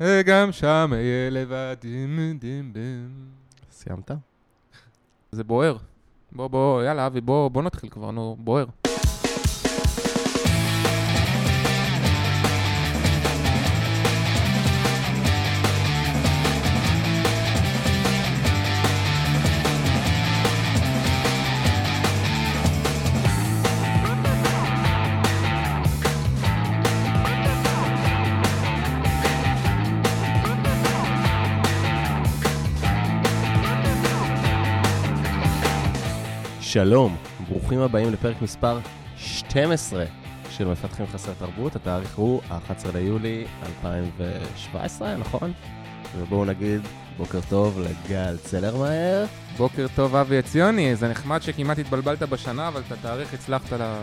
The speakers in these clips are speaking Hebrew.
וגם שם אהיה לבד. דים דים דים. סיימת? זה בוער. בוא, בוא, יאללה, אבי, בוא, בוא נתחיל כבר, נו, בוער. שלום, ברוכים הבאים לפרק מספר 12 של מפתחים חסר תרבות, התאריך הוא ה-11 ליולי 2017, נכון? ובואו נגיד בוקר טוב לגל צלרמייר. בוקר טוב, אבי עציוני. זה נחמד שכמעט התבלבלת בשנה, אבל את התאריך הצלחת ל...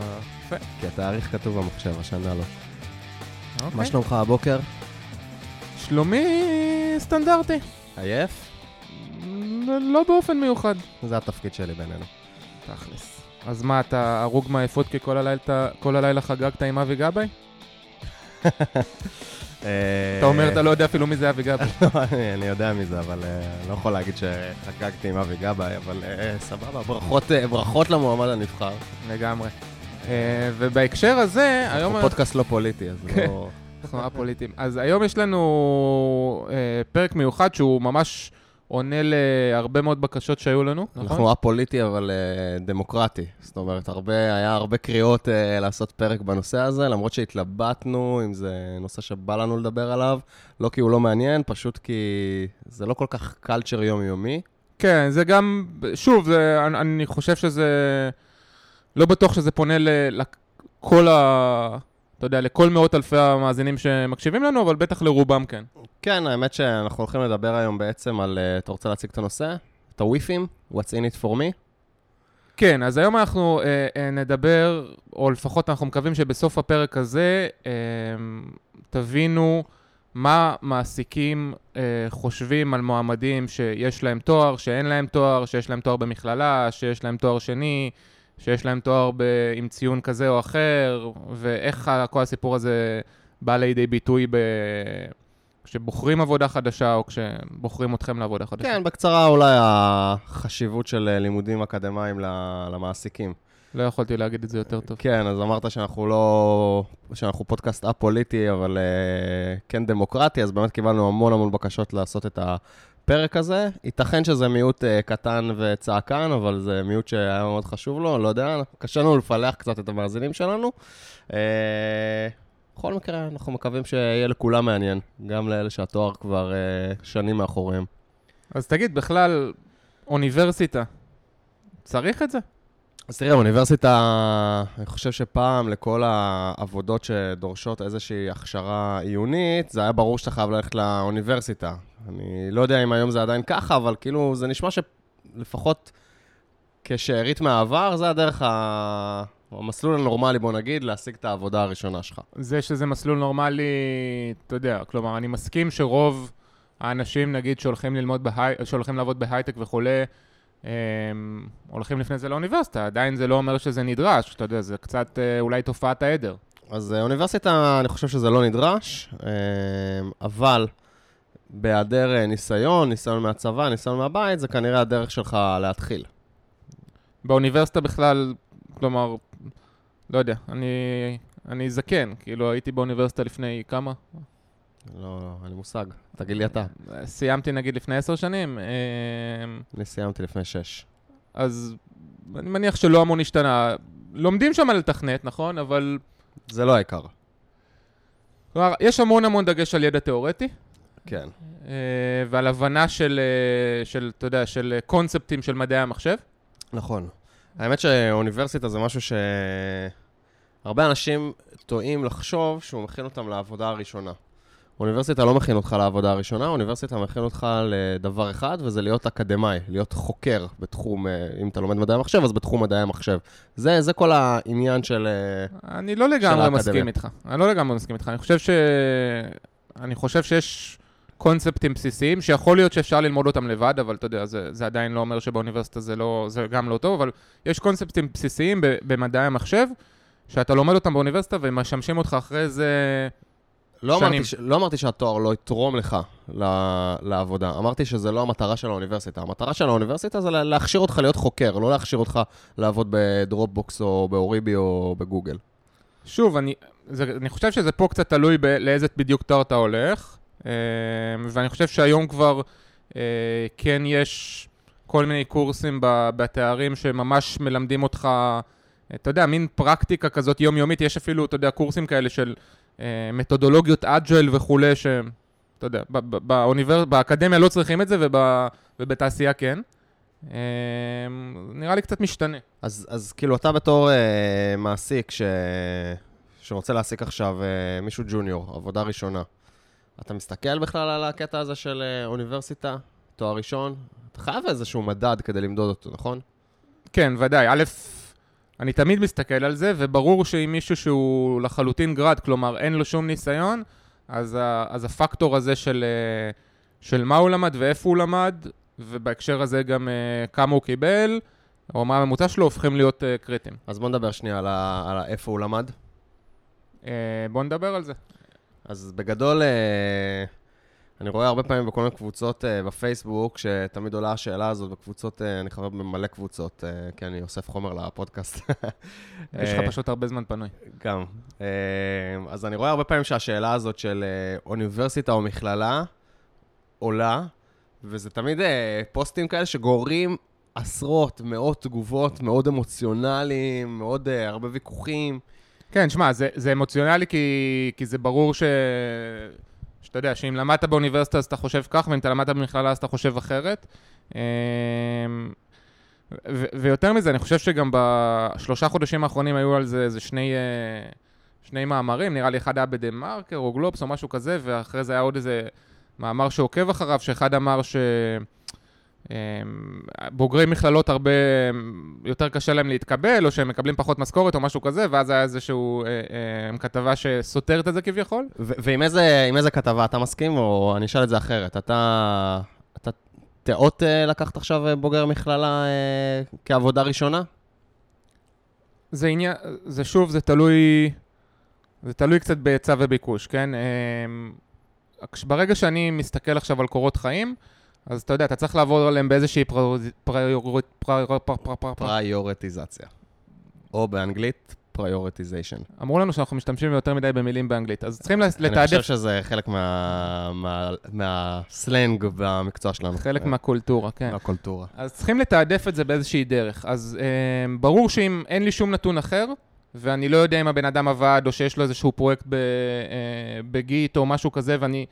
יפה. כי התאריך כתוב במחשב, השנה לא. אוקיי. מה שלומך הבוקר? שלומי סטנדרטי. עייף? לא באופן מיוחד. זה התפקיד שלי בינינו. תכלס. אז מה, אתה הרוג מעייפות כי כל הלילה, כל הלילה חגגת עם אבי גבאי? אה, אתה אומר, אתה לא יודע אפילו מי זה אבי גבאי. לא, אני- יודע מי זה, אבל אה, לא יכול להגיד שחגגתי עם אבי גבאי, אבל אה, סבבה, ברכות, למועמד הנבחר. לגמרי. ובהקשר הזה, היום... אנחנו פודקאסט לא פוליטי, אז כן. לא... אנחנו א-פוליטיים. אז היום יש לנו פרק מיוחד שהוא ממש עונה להרבה מאוד בקשות שהיו לנו, נכון? אנחנו א-פוליטי, אבל אה, דמוקרטי. זאת אומרת, הרבה, היה הרבה קריאות אה, לעשות פרק בנושא הזה, למרות שהתלבטנו אם זה נושא שבא לנו לדבר עליו, לא כי הוא לא מעניין, פשוט כי זה לא כל כך קלצ'ר יומיומי. כן, זה גם, שוב, זה, אני, אני חושב שזה, לא בטוח שזה פונה ל- לכל ה... אתה יודע, לכל מאות אלפי המאזינים שמקשיבים לנו, אבל בטח לרובם כן. כן, האמת שאנחנו הולכים לדבר היום בעצם על... אה, אתה רוצה להציג את הנושא? את הוויפים? What's in it for me? כן, אז היום אנחנו אה, אה, נדבר, או לפחות אנחנו מקווים שבסוף הפרק הזה אה, תבינו מה מעסיקים אה, חושבים על מועמדים שיש להם תואר, שאין להם תואר, שיש להם תואר במכללה, שיש להם תואר שני, שיש להם תואר ב, עם ציון כזה או אחר, ואיך ה- כל הסיפור הזה בא לידי ביטוי ב... כשבוחרים עבודה חדשה, או כשבוחרים אתכם לעבודה חדשה. כן, בקצרה אולי החשיבות של אה, לימודים אקדמיים למעסיקים. לא יכולתי להגיד את זה יותר טוב. כן, אז אמרת שאנחנו לא... שאנחנו פודקאסט א-פוליטי, אבל uh, כן דמוקרטי, אז באמת קיבלנו המון המון בקשות לעשות את הפרק הזה. ייתכן שזה מיעוט uh, קטן וצעקן, אבל זה מיעוט שהיה מאוד חשוב לו, לא יודע, קשה לנו לפלח קצת את המאזינים שלנו. Uh, בכל מקרה, אנחנו מקווים שיהיה לכולם מעניין, גם לאלה שהתואר כבר uh, שנים מאחוריהם. אז תגיד, בכלל, אוניברסיטה, צריך את זה? אז תראה, אוניברסיטה, אני חושב שפעם לכל העבודות שדורשות איזושהי הכשרה עיונית, זה היה ברור שאתה חייב ללכת לאוניברסיטה. אני לא יודע אם היום זה עדיין ככה, אבל כאילו, זה נשמע שלפחות כשארית מהעבר, זה הדרך ה... המסלול הנורמלי, בוא נגיד, להשיג את העבודה הראשונה שלך. זה שזה מסלול נורמלי, אתה יודע, כלומר, אני מסכים שרוב האנשים, נגיד, שהולכים ללמוד בהי... שהולכים לעבוד בהייטק וכולי. הולכים לפני זה לאוניברסיטה, עדיין זה לא אומר שזה נדרש, אתה יודע, זה קצת אה, אולי תופעת העדר. אז אה, אוניברסיטה, אני חושב שזה לא נדרש, אה, אבל בהיעדר אה, ניסיון, ניסיון מהצבא, ניסיון מהבית, זה כנראה הדרך שלך להתחיל. באוניברסיטה בכלל, כלומר, לא יודע, אני, אני זקן, כאילו הייתי באוניברסיטה לפני כמה? לא, לא, אין לי מושג. תגיד לי אתה. סיימתי נגיד לפני עשר שנים, אה, אני סיימתי לפני שש. אז אני מניח שלא המון השתנה. לומדים שם לתכנת, נכון? אבל... זה לא העיקר. כלומר, יש המון המון דגש על ידע תיאורטי, כן. אה, ועל הבנה של, אה, של, אתה יודע, של קונספטים של מדעי המחשב. נכון. האמת שאוניברסיטה זה משהו שהרבה אנשים טועים לחשוב שהוא מכין אותם לעבודה הראשונה. אוניברסיטה לא מכין אותך לעבודה הראשונה, אוניברסיטה מכין אותך לדבר אחד, וזה להיות אקדמאי, להיות חוקר בתחום, אה, אם אתה לומד מדעי המחשב, אז בתחום מדעי המחשב. זה, זה כל העניין של... אה, אני לא לגמרי האקדמיה. מסכים איתך. אני לא לגמרי מסכים איתך. אני חושב ש... אני חושב שיש קונספטים בסיסיים, שיכול להיות שאפשר ללמוד אותם לבד, אבל אתה יודע, זה, זה עדיין לא אומר שבאוניברסיטה זה, לא, זה גם לא טוב, אבל יש קונספטים בסיסיים במדעי המחשב, שאתה לומד אותם באוניברסיטה והם משמשים אותך אחרי זה לא שנים. אמרתי, ש... לא אמרתי שהתואר לא יתרום לך ל... לעבודה, אמרתי שזה לא המטרה של האוניברסיטה. המטרה של האוניברסיטה זה לה- להכשיר אותך להיות חוקר, לא להכשיר אותך לעבוד בדרופבוקס או באוריבי או בגוגל. שוב, אני, זה, אני חושב שזה פה קצת תלוי ב- לאיזה בדיוק תואר אתה הולך, אה, ואני חושב שהיום כבר אה, כן יש כל מיני קורסים בתארים שממש מלמדים אותך, אתה יודע, מין פרקטיקה כזאת יומיומית, יש אפילו, אתה יודע, קורסים כאלה של מתודולוגיות אג'ל וכולי, שאתה יודע, ב- ב- באוניבר... באקדמיה לא צריכים את זה וב... ובתעשייה כן. אה, נראה לי קצת משתנה. אז, אז כאילו, אתה בתור אה, מעסיק ש... שרוצה להעסיק עכשיו אה, מישהו ג'וניור, עבודה ראשונה, אתה מסתכל בכלל על הקטע הזה של אה, אוניברסיטה, תואר ראשון? אתה חייב איזשהו מדד כדי למדוד אותו, נכון? כן, ודאי. א', אני תמיד מסתכל על זה, וברור שאם מישהו שהוא לחלוטין גראד, כלומר אין לו שום ניסיון, אז, ה, אז הפקטור הזה של, אה, של מה הוא למד ואיפה הוא למד, ובהקשר הזה גם אה, כמה הוא קיבל, או מה הממוצע שלו, הופכים להיות אה, קריטיים. אז בוא נדבר שנייה על, ה... על ה... איפה הוא למד. בואו נדבר על זה. אז בגדול, אני רואה הרבה פעמים בכל מיני קבוצות אה, בפייסבוק, שתמיד עולה השאלה הזאת בקבוצות, אה, אני חבר במלא קבוצות, אה, כי אני אוסף חומר לפודקאסט. יש לך פשוט הרבה זמן פנוי. גם. אה, אז אני רואה הרבה פעמים שהשאלה הזאת של אה, אוניברסיטה או מכללה עולה, וזה תמיד אה, פוסטים כאלה שגוררים עשרות, מאות תגובות מאוד אמוציונליים, מאוד אה, הרבה ויכוחים. כן, שמע, זה, זה אמוציונלי כי, כי זה ברור ש... שאתה יודע, שאם למדת באוניברסיטה אז אתה חושב כך, ואם אתה למדת במכללה אז אתה חושב אחרת. אמ, ו- ויותר מזה, אני חושב שגם בשלושה חודשים האחרונים היו על זה איזה שני, אה, שני מאמרים, נראה לי אחד היה בדה מרקר או גלובס או משהו כזה, ואחרי זה היה עוד איזה מאמר שעוקב אחריו, שאחד אמר ש... אמ, בוגרי מכללות הרבה יותר קשה להם להתקבל, או שהם מקבלים פחות משכורת או משהו כזה, ואז היה איזשהו אה, אה, כתבה שסותרת את זה כביכול. ו- ועם איזה, איזה כתבה אתה מסכים, או אני אשאל את זה אחרת? אתה, אתה תיאות אה, לקחת עכשיו אה, בוגר מכללה כעבודה ראשונה? זה עניין, זה שוב, זה תלוי, זה תלוי קצת בהיצע וביקוש, כן? אמ, ברגע שאני מסתכל עכשיו על קורות חיים, אז אתה יודע, אתה צריך לעבור עליהם באיזושהי. פריורטיזציה. או באנגלית, פריורטיזיישן. אמרו לנו שאנחנו משתמשים יותר מדי במילים באנגלית, אז צריכים לס- אני לתעדף חושב שזה חלק מה- מה- מהסלנג במקצוע שלנו. חלק מהקולטורה, כן. מהקולטורה. אז צריכים לתעדף את זה באיזושהי דרך. אז אה, ברור שאם אין לי שום נתון אחר, ואני לא יודע אם הבן אדם עבד, או שיש לו איזשהו פרויקט אה, בגיט או משהו כזה, ואני...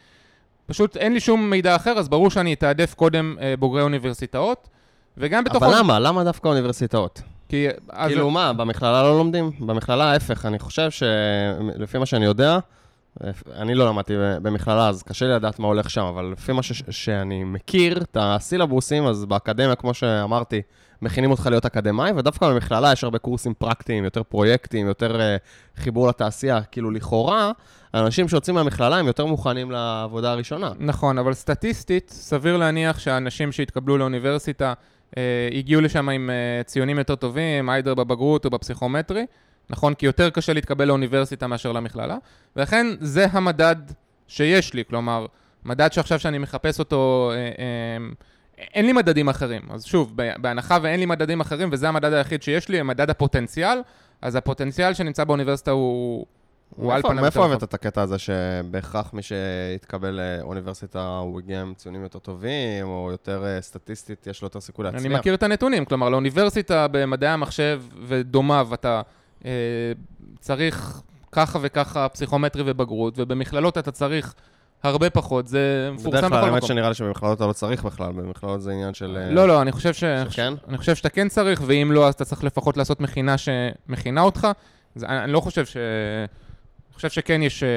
פשוט אין לי שום מידע אחר, אז ברור שאני אתעדף קודם אה, בוגרי אוניברסיטאות, וגם בתוך... אבל למה? למה דווקא אוניברסיטאות? כי... אז... כאילו מה, במכללה לא לומדים? במכללה ההפך, אני חושב שלפי מה שאני יודע, אני לא למדתי במכללה, אז קשה לי לדעת מה הולך שם, אבל לפי מה ש- שאני מכיר, את הסילבוסים, אז באקדמיה, כמו שאמרתי, מכינים אותך להיות אקדמאי, ודווקא במכללה יש הרבה קורסים פרקטיים, יותר פרויקטים, יותר uh, חיבור לתעשייה. כאילו, לכאורה, האנשים שיוצאים מהמכללה הם יותר מוכנים לעבודה הראשונה. נכון, אבל סטטיסטית, סביר להניח שהאנשים שהתקבלו לאוניברסיטה אה, הגיעו לשם עם אה, ציונים יותר טובים, איידר בבגרות או בפסיכומטרי, נכון? כי יותר קשה להתקבל לאוניברסיטה מאשר למכללה, ולכן זה המדד שיש לי, כלומר, מדד שעכשיו שאני מחפש אותו, אה, אה, אין לי מדדים אחרים. אז שוב, בהנחה ואין לי מדדים אחרים, וזה המדד היחיד שיש לי, מדד הפוטנציאל, אז הפוטנציאל שנמצא באוניברסיטה הוא... הוא על מאיפה- פניו מאיפה הבאת את הקטע הזה שבהכרח מי שהתקבל לאוניברסיטה הוא הגיע עם ציונים יותר טובים, או יותר אה, סטטיסטית, יש לו יותר סיכוי להצליח? אני מכיר את הנתונים, כלומר לאוניברסיטה במדעי המחשב ודומיו אתה אה, צריך ככה וככה פסיכומטרי ובגרות, ובמכללות אתה צריך הרבה פחות, זה מפורסם בדרך בכל כלל, האמת מקום. שנראה לי שבמכללות אתה לא צריך בכלל, במכללות זה עניין של... אה, לא, לא, אני חושב, ש... שכן? אני חושב שאתה כן צריך, ואם לא, אז אתה צריך לפחות לעשות מכינה שמכינה אותך. זה, אני, אני לא חושב ש... אני חושב שכן יש אה,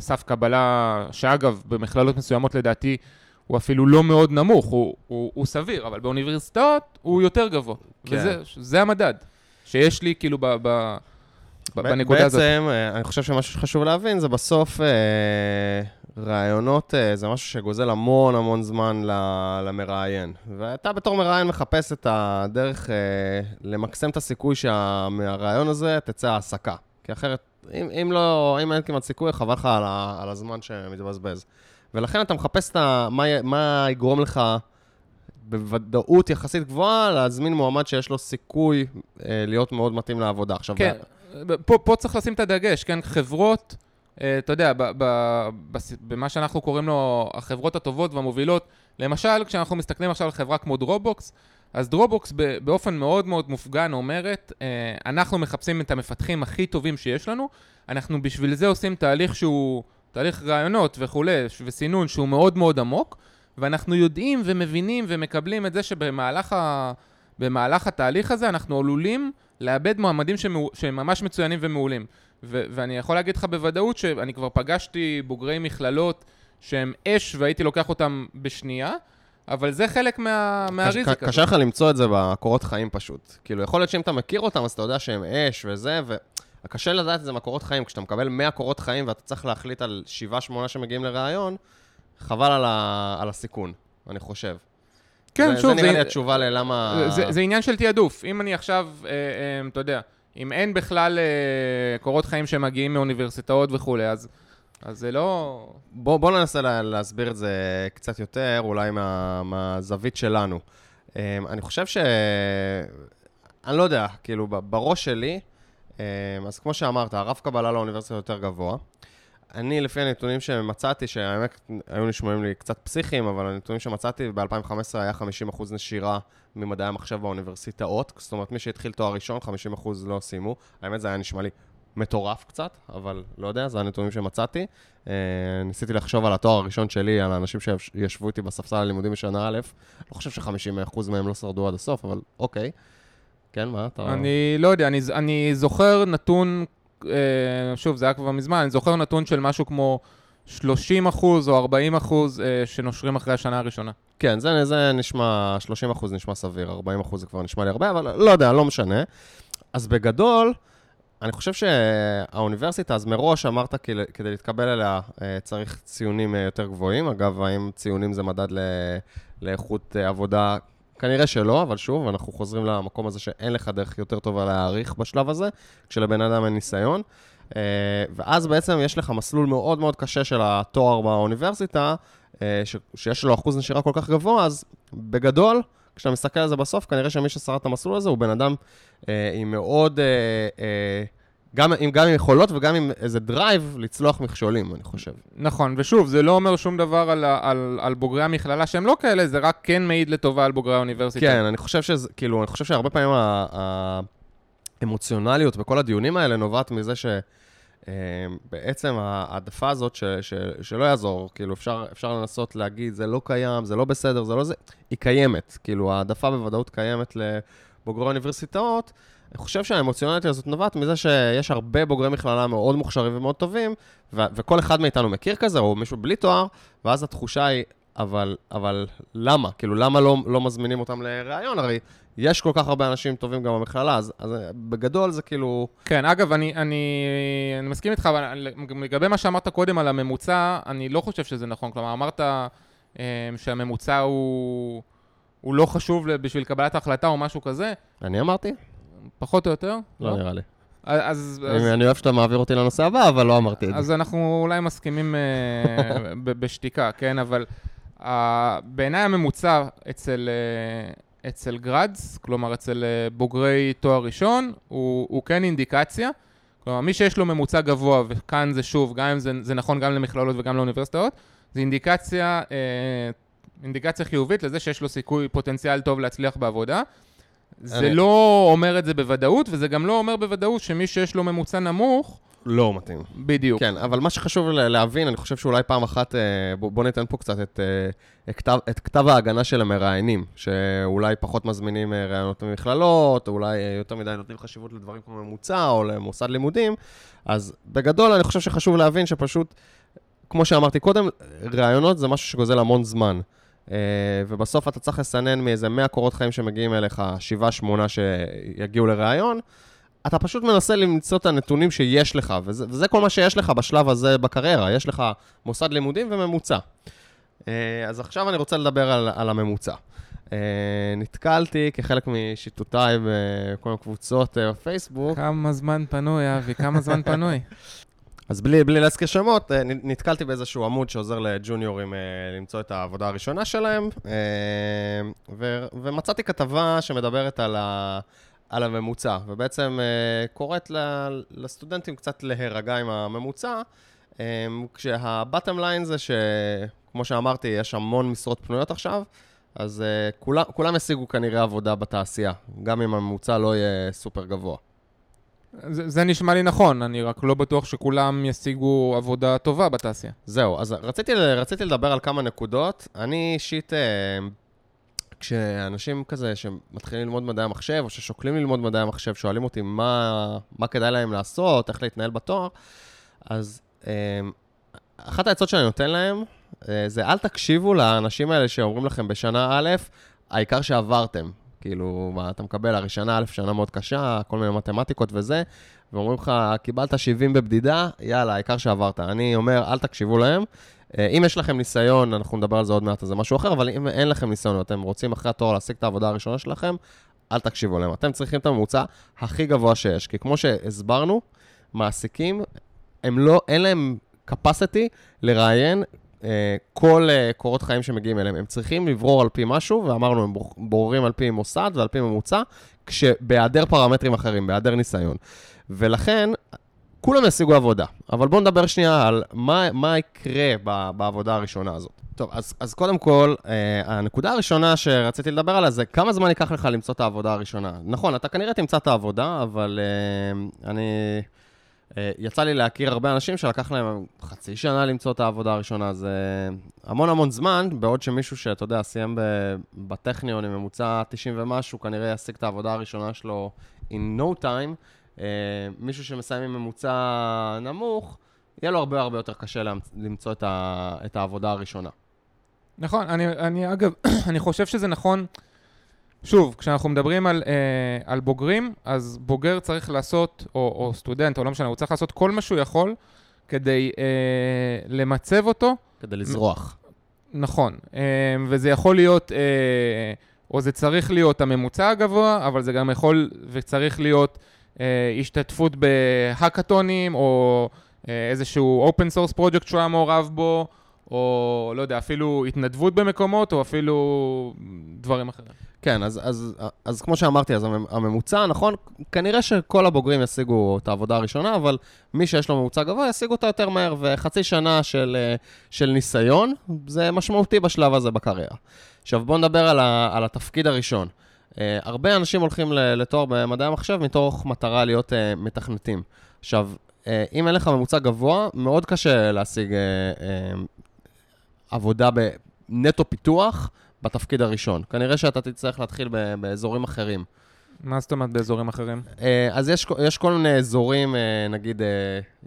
סף קבלה, שאגב, במכללות מסוימות לדעתי הוא אפילו לא מאוד נמוך, הוא, הוא, הוא סביר, אבל באוניברסיטאות הוא יותר גבוה. כן. וזה זה המדד שיש לי כאילו ב, ב, בנקודה הזאת. בעצם, אה, אני חושב שמשהו שחשוב להבין זה בסוף אה, רעיונות, אה, זה משהו שגוזל המון המון זמן ל- למראיין. ואתה בתור מראיין מחפש את הדרך אה, למקסם את הסיכוי שמהרעיון הזה תצא העסקה. כי אחרת אם, אם לא, אם אין כמעט סיכוי, חבל לך על, ה, על הזמן שמתבזבז. ולכן אתה מחפש את ה, מה, מה יגרום לך בוודאות יחסית גבוהה להזמין מועמד שיש לו סיכוי אה, להיות מאוד מתאים לעבודה. עכשיו, כן, פה, פה צריך לשים את הדגש, כן? חברות, אה, אתה יודע, ב, ב, בס- במה שאנחנו קוראים לו החברות הטובות והמובילות, למשל, כשאנחנו מסתכלים עכשיו על חברה כמו Dropbox, אז Dropbox באופן מאוד מאוד מופגן אומרת, אה, אנחנו מחפשים את המפתחים הכי טובים שיש לנו, אנחנו בשביל זה עושים תהליך שהוא, תהליך ראיונות וכולי, וסינון שהוא מאוד מאוד עמוק, ואנחנו יודעים ומבינים ומקבלים את זה שבמהלך ה... במהלך התהליך הזה אנחנו עלולים לאבד מועמדים שהם ממש מצוינים ומעולים. ו- ואני יכול להגיד לך בוודאות שאני כבר פגשתי בוגרי מכללות שהם אש והייתי לוקח אותם בשנייה, אבל זה חלק מה, מהריזיקה. ק- קשה לך למצוא את זה בקורות חיים פשוט. כאילו, יכול להיות שאם אתה מכיר אותם, אז אתה יודע שהם אש וזה, וקשה לדעת את זה מהקורות חיים. כשאתה מקבל 100 קורות חיים ואתה צריך להחליט על 7-8 שמגיעים לראיון, חבל על, ה... על הסיכון, אני חושב. כן, זה, שוב, זה נראה זה- לי התשובה ללמה... זה, זה עניין של תעדוף. אם אני עכשיו, אה, אה, אתה יודע, אם אין בכלל אה, קורות חיים שמגיעים מאוניברסיטאות וכולי, אז, אז זה לא... בוא, בוא ננסה לה, להסביר את זה קצת יותר, אולי מה, מהזווית שלנו. Um, אני חושב ש... אני לא יודע, כאילו, בראש שלי, um, אז כמו שאמרת, הרף קבלה לאוניברסיטה יותר גבוה. אני, לפי הנתונים שמצאתי, שהאמת היו נשמעים לי קצת פסיכיים, אבל הנתונים שמצאתי, ב-2015 היה 50% נשירה ממדעי המחשב באוניברסיטאות. זאת אומרת, מי שהתחיל תואר ראשון, 50% לא סיימו. האמת, זה היה נשמע לי מטורף קצת, אבל לא יודע, זה הנתונים שמצאתי. אה, ניסיתי לחשוב על התואר הראשון שלי, על האנשים שישבו איתי בספסל הלימודים בשנה א', לא חושב ש-50% מהם לא שרדו עד הסוף, אבל אוקיי. כן, מה אתה... אני לא יודע, אני, אני זוכר נתון, אה, שוב, זה היה כבר מזמן, אני זוכר נתון של משהו כמו 30 אחוז או 40 אחוז אה, שנושרים אחרי השנה הראשונה. כן, זה, זה נשמע, 30 אחוז נשמע סביר, 40 אחוז זה כבר נשמע לי הרבה, אבל לא יודע, לא משנה. אז בגדול, אני חושב שהאוניברסיטה, אז מראש אמרת כדי להתקבל אליה אה, צריך ציונים אה, יותר גבוהים. אגב, האם ציונים זה מדד ל, לאיכות אה, עבודה? כנראה שלא, אבל שוב, אנחנו חוזרים למקום הזה שאין לך דרך יותר טובה להעריך בשלב הזה, כשלבן אדם אין ניסיון. ואז בעצם יש לך מסלול מאוד מאוד קשה של התואר באוניברסיטה, שיש לו אחוז נשירה כל כך גבוה, אז בגדול, כשאתה מסתכל על זה בסוף, כנראה שמי ששרד את המסלול הזה הוא בן אדם אה, עם מאוד, אה, אה, גם, עם, גם עם יכולות וגם עם איזה drive לצלוח מכשולים, אני חושב. נכון, ושוב, זה לא אומר שום דבר על, על, על בוגרי המכללה שהם לא כאלה, זה רק כן מעיד לטובה על בוגרי האוניברסיטה. כן, אני חושב שזה, כאילו, אני חושב שהרבה פעמים האמוציונליות בכל הדיונים האלה נובעת מזה ש... אה, בעצם ההעדפה הזאת, ש, ש, שלא יעזור, כאילו אפשר, אפשר לנסות להגיד, זה לא קיים, זה לא בסדר, זה לא זה, היא קיימת. כאילו, ההעדפה בוודאות קיימת לבוגרי אוניברסיטאות. אני חושב שהאמוציונליות הזאת נובעת מזה שיש הרבה בוגרי מכללה מאוד מוכשרים ומאוד טובים, ו- וכל אחד מאיתנו מכיר כזה, או מישהו בלי תואר, ואז התחושה היא, אבל, אבל למה? כאילו, למה לא, לא מזמינים אותם לראיון? הרי יש כל כך הרבה אנשים טובים גם במכללה, אז, אז בגדול זה כאילו... כן, אגב, אני, אני, אני מסכים איתך, אבל לגבי מה שאמרת קודם על הממוצע, אני לא חושב שזה נכון. כלומר, אמרת אה, שהממוצע הוא, הוא לא חשוב בשביל קבלת ההחלטה או משהו כזה, אני אמרתי? פחות או יותר. לא נראה לי. אז, אז, אני אני אוהב שאתה מעביר אותי לנושא הבא, אבל לא אמרתי את זה. אז אנחנו אולי מסכימים אה, בשתיקה, כן? אבל אה, בעיניי הממוצע אצל, אה, אצל גראדס, כלומר אצל אה, בוגרי תואר ראשון, הוא, הוא כן אינדיקציה. כלומר, מי שיש לו ממוצע גבוה, וכאן זה שוב, גם אם זה, זה נכון גם למכללות וגם לאוניברסיטאות, זה אינדיקציה, אה, אינדיקציה חיובית לזה שיש לו סיכוי, פוטנציאל טוב להצליח בעבודה. זה אני- לא אומר את זה בוודאות, וזה גם לא אומר בוודאות שמי שיש לו ממוצע נמוך, לא מתאים. בדיוק. כן, אבל מה שחשוב להבין, אני חושב שאולי פעם אחת, אה, בוא, ניתן פה קצת את, אה, את, כתב, את כתב ההגנה של המראיינים, שאולי פחות מזמינים אה, ראיונות ממכללות, או אולי יותר מדי נותנים חשיבות לדברים כמו ממוצע, או למוסד לימודים, אז בגדול אני חושב שחשוב להבין שפשוט, כמו שאמרתי קודם, ראיונות זה משהו שגוזל המון זמן. Uh, ובסוף אתה צריך לסנן מאיזה 100 קורות חיים שמגיעים אליך, 7-8 שיגיעו לראיון, אתה פשוט מנסה למצוא את הנתונים שיש לך, וזה, וזה כל מה שיש לך בשלב הזה בקריירה, יש לך מוסד לימודים וממוצע. אה, אז עכשיו אני רוצה לדבר על, על הממוצע. אה, נתקלתי כחלק משיטותיי בכל מיני קבוצות אה, בפייסבוק. כמה זמן פנוי, אבי, כמה זמן פנוי. אז בלי, בלי להזכיר שמות, אה, נתקלתי באיזשהו עמוד שעוזר לג'וניורים אה, למצוא את העבודה הראשונה שלהם, אה, ו, ומצאתי כתבה שמדברת על, ה, על הממוצע, ובעצם קוראת לסטודנטים קצת להירגע עם הממוצע, כשהבטם ליין זה שכמו שאמרתי, יש המון משרות פנויות עכשיו, אז כולם, כולם השיגו כנראה עבודה בתעשייה, גם אם הממוצע לא יהיה סופר גבוה. זה, זה נשמע לי נכון, אני רק לא בטוח שכולם ישיגו עבודה טובה בתעשייה. זהו, אז רציתי, רציתי לדבר על כמה נקודות. אני אישית, אה, כשאנשים כזה שמתחילים ללמוד מדעי המחשב, או ששוקלים ללמוד מדעי המחשב, שואלים אותי מה, מה כדאי להם לעשות, איך להתנהל בתואר, אז אה, אחת העצות שאני נותן להם, אה, זה אל תקשיבו לאנשים האלה שאומרים לכם בשנה א', העיקר שעברתם. כאילו, מה, אתה מקבל, הרי שנה א', שנה מאוד קשה, כל מיני מתמטיקות וזה, ואומרים לך, קיבלת 70 בבדידה, יאללה, העיקר שעברת. אני אומר, אל תקשיבו להם. אה, אם יש לכם ניסיון, אנחנו נדבר על זה עוד מעט, אז זה משהו אחר, אבל אם אין לכם ניסיון ואתם רוצים אחרי התואר להשיג את העבודה הראשונה שלכם, אל תקשיבו להם. אתם צריכים את הממוצע הכי גבוה שיש, כי כמו שהסברנו, מעסיקים, הם לא, אין להם capacity לראיין כל אה, קורות חיים שמגיעים אליהם. הם צריכים לברור על פי משהו, ואמרנו, הם בור- בוררים על פי מוסד ועל פי ממוצע, כשבהיעדר פרמטרים אחרים, בהיעדר ניסיון. ולכן, כולם ישיגו עבודה. אבל בואו נדבר שנייה על מה, מה יקרה בעבודה הראשונה הזאת. טוב, אז, אז קודם כל, אה, הנקודה הראשונה שרציתי לדבר עליה זה כמה זמן ייקח לך למצוא את העבודה הראשונה. נכון, אתה כנראה תמצא את העבודה, אבל אה, אני... אה, יצא לי להכיר הרבה אנשים שלקח להם חצי שנה למצוא את העבודה הראשונה, זה המון המון זמן, בעוד שמישהו שאתה יודע, סיים בטכניון עם ממוצע 90 ומשהו, כנראה ישיג את העבודה הראשונה שלו in no time. אה, מישהו שמסיים עם ממוצע נמוך, יהיה לו הרבה הרבה יותר קשה למצוא את, את העבודה הראשונה. נכון, אני, אני אגב, אני חושב שזה נכון. שוב, כשאנחנו מדברים על, אה, על בוגרים, אז בוגר צריך לעשות, או, או סטודנט, או לא משנה, הוא צריך לעשות כל מה שהוא יכול כדי אה, למצב אותו כדי לזרוח. נכון, אה, וזה יכול להיות, אה, או זה צריך להיות הממוצע הגבוה, אבל זה גם יכול וצריך להיות אה, השתתפות בהאקתונים, או אה, איזשהו open source project שהוא היה מעורב בו, או לא יודע, אפילו התנדבות במקומות, או אפילו דברים אחרים. כן, אז, אז, אז כמו שאמרתי, אז המ- הממוצע, נכון, כנראה שכל הבוגרים ישיגו את העבודה הראשונה, אבל מי שיש לו ממוצע גבוה ישיג אותה יותר מהר, וחצי שנה של, אה, של ניסיון, זה משמעותי בשלב הזה בקריירה. עכשיו בואו נדבר על, ה, על התפקיד הראשון. Uh, הרבה אנשים הולכים לתואר במדעי המחשב מתוך מטרה להיות uh, מתכנתים. עכשיו, uh, אם אין לך ממוצע גבוה, מאוד קשה להשיג uh, uh, עבודה בנטו פיתוח בתפקיד הראשון. כנראה שאתה תצטרך להתחיל באזורים אחרים. מה זאת אומרת באזורים אחרים? אה, אז יש, יש כל מיני אזורים, אה, נגיד, אה,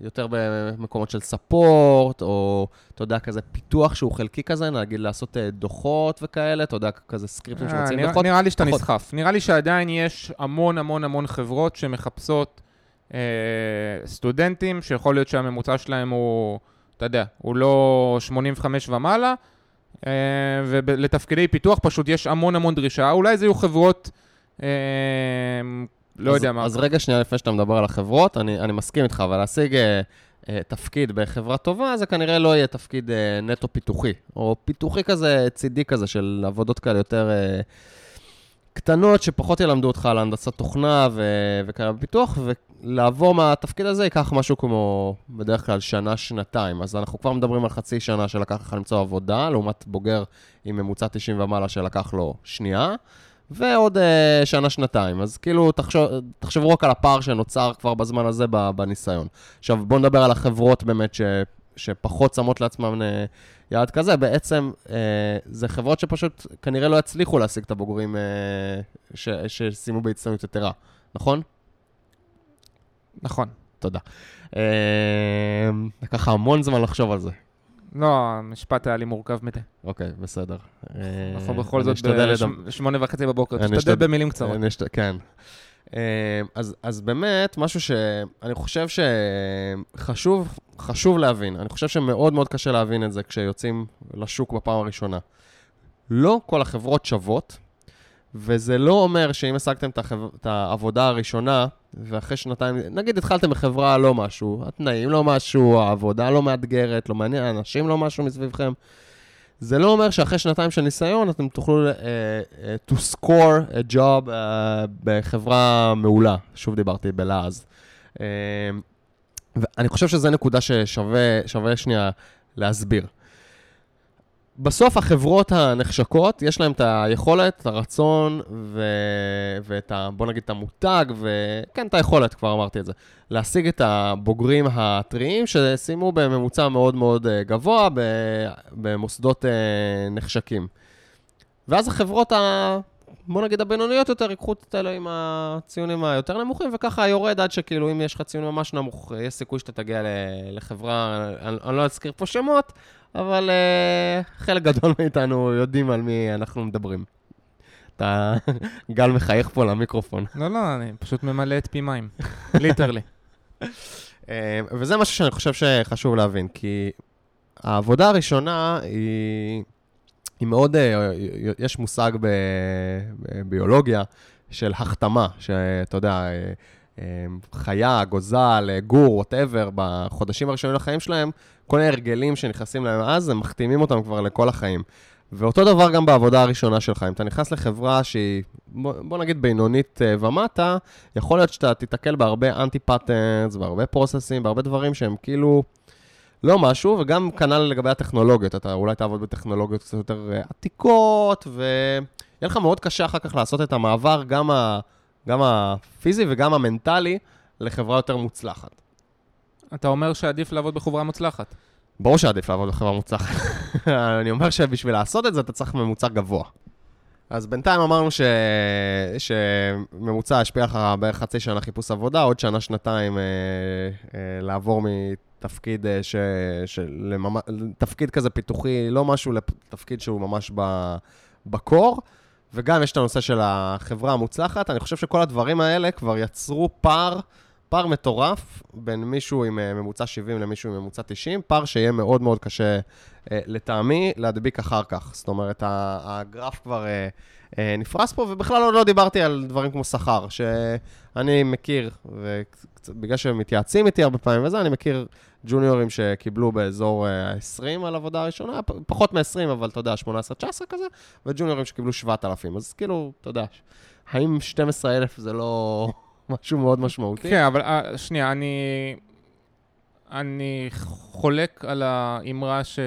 יותר במקומות של ספורט, או, אתה יודע, כזה פיתוח שהוא חלקי כזה, נגיד לעשות דוחות וכאלה, אתה יודע, כזה סקריפטים שמוציאים נראה, דוחות. נראה לי שאתה פחות. נסחף. נראה לי שעדיין יש המון המון המון חברות שמחפשות אה, סטודנטים, שיכול להיות שהממוצע שלהם הוא, אתה יודע, הוא לא 85 ומעלה, ולתפקידי פיתוח פשוט יש המון המון דרישה. אולי זה יהיו חברות, אה, לא אז, יודע מה. אז רגע שנייה לפני שאתה מדבר על החברות, אני, אני מסכים איתך, אבל להשיג אה, אה, תפקיד בחברה טובה, זה כנראה לא יהיה תפקיד אה, נטו פיתוחי, או פיתוחי כזה, צידי כזה, של עבודות כאלה יותר אה, קטנות, שפחות ילמדו אותך על הנדסת תוכנה ו- וכאלה בפיתוח, ולעבור מהתפקיד הזה ייקח משהו כמו בדרך כלל שנה, שנתיים. אז אנחנו כבר מדברים על חצי שנה שלקח לך למצוא עבודה, לעומת בוגר עם ממוצע 90 ומעלה שלקח לו שנייה. ועוד uh, שנה-שנתיים. אז כאילו, תחשוב, תחשבו רק על הפער שנוצר כבר בזמן הזה בניסיון. עכשיו, בואו נדבר על החברות באמת ש, שפחות שמות לעצמן uh, יעד כזה. בעצם, uh, זה חברות שפשוט כנראה לא יצליחו להשיג את הבוגרים ש, שסיימו בהצטיינות יתרה, נכון? נכון. תודה. Uh, לקח המון זמן לחשוב על זה. לא, המשפט היה לי מורכב מדי. אוקיי, בסדר. אנחנו בכל אני זאת בשמונה וחצי בבוקר, תשתדל במילים קצרות. כן. אז, אז באמת, משהו שאני חושב שחשוב חשוב להבין, אני חושב שמאוד מאוד קשה להבין את זה כשיוצאים לשוק בפעם הראשונה. לא כל החברות שוות, וזה לא אומר שאם השגתם את, העבודה הראשונה, ואחרי שנתיים, נגיד התחלתם בחברה לא משהו, התנאים לא משהו, העבודה לא מאתגרת, לא מעניין, האנשים לא משהו מסביבכם, זה לא אומר שאחרי שנתיים של ניסיון אתם תוכלו uh, uh, to score a job uh, בחברה מעולה. שוב דיברתי בלעז. Uh, ואני חושב שזו נקודה ששווה שנייה להסביר. בסוף החברות הנחשקות, יש להן את היכולת, את הרצון ו... ואת ה... בוא נגיד את המותג, וכן, את היכולת, כבר אמרתי את זה, להשיג את הבוגרים הטריים שסיימו בממוצע מאוד מאוד אה, גבוה במוסדות אה, נחשקים. ואז החברות ה... בוא נגיד הבינוניות יותר, ייקחו את אלה עם הציונים היותר נמוכים, וככה יורד עד שכאילו אם יש לך ציון ממש נמוך, יש סיכוי שאתה תגיע לחברה, אני, אני לא אזכיר פה שמות, אבל uh, חלק גדול מאיתנו יודעים על מי אנחנו מדברים. אתה, גל מחייך פה למיקרופון. לא, לא, אני פשוט ממלא את פי מים, ליטרלי. אה, וזה משהו שאני חושב שחשוב להבין, כי העבודה הראשונה היא, היא מאוד, אה, יש מושג בביולוגיה של החתמה, שאתה יודע, חיה, גוזל, גור, ווטאבר, בחודשים הראשונים לחיים שלהם, כל מיני הרגלים שנכנסים להם אז, הם מחתימים אותם כבר לכל החיים. ואותו דבר גם בעבודה הראשונה שלך. אם אתה נכנס לחברה שהיא, בוא, נגיד בינונית uh, ומטה, יכול להיות שאתה תיתקל בהרבה אנטי-פטנס, בהרבה פרוססים, בהרבה דברים שהם כאילו לא משהו, וגם כנ"ל לגבי הטכנולוגיות. אתה אולי תעבוד בטכנולוגיות קצת יותר uh, עתיקות, ויהיה לך מאוד קשה אחר כך לעשות את המעבר, גם, ה, גם הפיזי וגם המנטלי, לחברה יותר מוצלחת. אתה אומר שעדיף לעבוד בחברה מוצלחת. ברור שעדיף לעבוד בחברה מוצלחת. אני אומר שבשביל לעשות את זה אתה צריך ממוצע גבוה. אז בינתיים אמרנו ש... שממוצע ישפיע לך בערך חצי שנה חיפוש עבודה, עוד שנה, שנתיים אה, אה, לעבור מתפקיד אה, ש... שלממ... תפקיד כזה פיתוחי, לא משהו לתפקיד שהוא ממש ב... בקור. וגם יש את הנושא של החברה המוצלחת. אני חושב שכל הדברים האלה כבר יצרו פער פער מטורף בין מישהו עם אה, ממוצע 70 למישהו עם ממוצע 90, פער שיהיה מאוד מאוד קשה אה, לטעמי להדביק אחר כך. זאת אומרת, הגרף כבר אה, נפרס פה, ובכלל עוד לא דיברתי על דברים כמו שכר, שאני מכיר, ובגלל שהם מתייעצים איתי הרבה פעמים וזה, אני מכיר ג'וניורים שקיבלו באזור ה-20 על עבודה ראשונה, פחות מ-20, אבל אתה יודע, 18-19 כזה, וג'וניורים שקיבלו 7,000. אז כאילו, אתה יודע, האם 12,000 זה לא... משהו מאוד משמעותי. כן, אבל uh, שנייה, אני... אני חולק על האמרה ש...